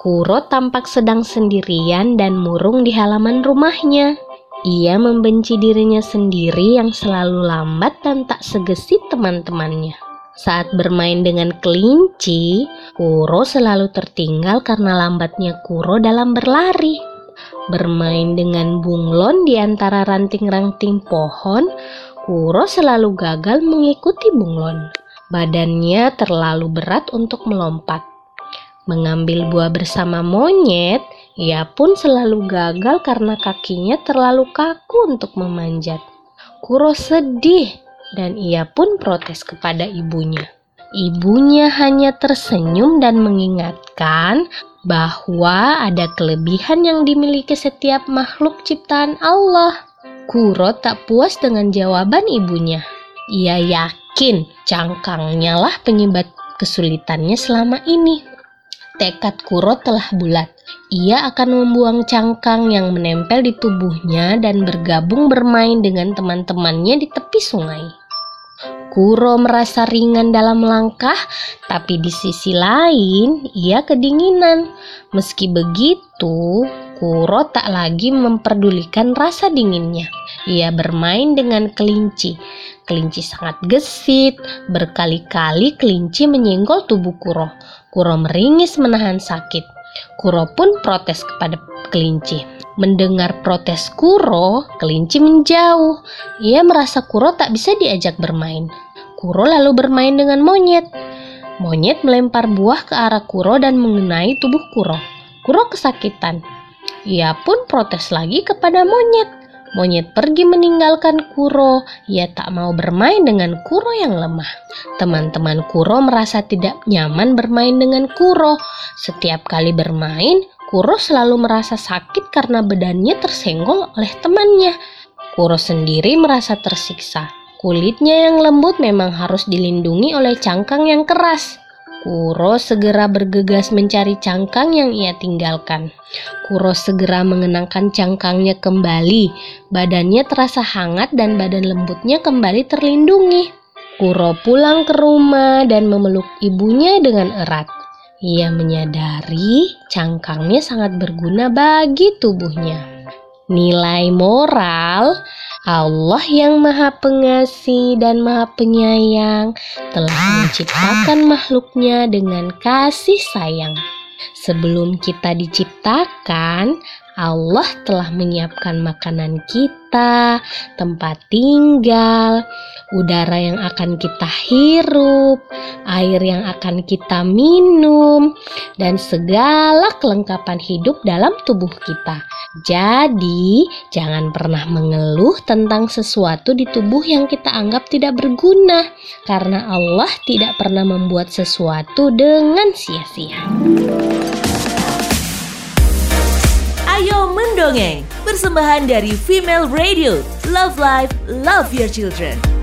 Kuro tampak sedang sendirian dan murung di halaman rumahnya. Ia membenci dirinya sendiri yang selalu lambat dan tak segesit teman-temannya. Saat bermain dengan kelinci, Kuro selalu tertinggal karena lambatnya Kuro dalam berlari. Bermain dengan bunglon di antara ranting-ranting pohon, Kuro selalu gagal mengikuti bunglon. Badannya terlalu berat untuk melompat. Mengambil buah bersama monyet, ia pun selalu gagal karena kakinya terlalu kaku untuk memanjat. Kuro sedih dan ia pun protes kepada ibunya. Ibunya hanya tersenyum dan mengingatkan bahwa ada kelebihan yang dimiliki setiap makhluk ciptaan Allah. Kuro tak puas dengan jawaban ibunya. Ia yakin cangkangnya lah penyebab kesulitannya selama ini. Tekad Kuro telah bulat. Ia akan membuang cangkang yang menempel di tubuhnya dan bergabung bermain dengan teman-temannya di tepi sungai. Kuro merasa ringan dalam langkah, tapi di sisi lain ia kedinginan. Meski begitu, Kuro tak lagi memperdulikan rasa dinginnya. Ia bermain dengan kelinci. Kelinci sangat gesit. Berkali-kali kelinci menyenggol tubuh Kuro. Kuro meringis menahan sakit. Kuro pun protes kepada kelinci. Mendengar protes Kuro, kelinci menjauh. Ia merasa Kuro tak bisa diajak bermain. Kuro lalu bermain dengan monyet. Monyet melempar buah ke arah Kuro dan mengenai tubuh Kuro. Kuro kesakitan. Ia pun protes lagi kepada monyet. Monyet pergi meninggalkan Kuro. Ia tak mau bermain dengan Kuro yang lemah. Teman-teman Kuro merasa tidak nyaman bermain dengan Kuro. Setiap kali bermain, Kuro selalu merasa sakit karena badannya tersenggol oleh temannya. Kuro sendiri merasa tersiksa. Kulitnya yang lembut memang harus dilindungi oleh cangkang yang keras. Kuro segera bergegas mencari cangkang yang ia tinggalkan. Kuro segera mengenangkan cangkangnya kembali. Badannya terasa hangat dan badan lembutnya kembali terlindungi. Kuro pulang ke rumah dan memeluk ibunya dengan erat. Ia menyadari cangkangnya sangat berguna bagi tubuhnya. Nilai moral Allah yang Maha Pengasih dan Maha Penyayang telah menciptakan makhluknya dengan kasih sayang. Sebelum kita diciptakan, Allah telah menyiapkan makanan kita, tempat tinggal, udara yang akan kita hirup, air yang akan kita minum, dan segala kelengkapan hidup dalam tubuh kita. Jadi, jangan pernah mengeluh tentang sesuatu di tubuh yang kita anggap tidak berguna, karena Allah tidak pernah membuat sesuatu dengan sia-sia. Ayo mendongeng, persembahan dari Female Radio. Love Life, Love Your Children.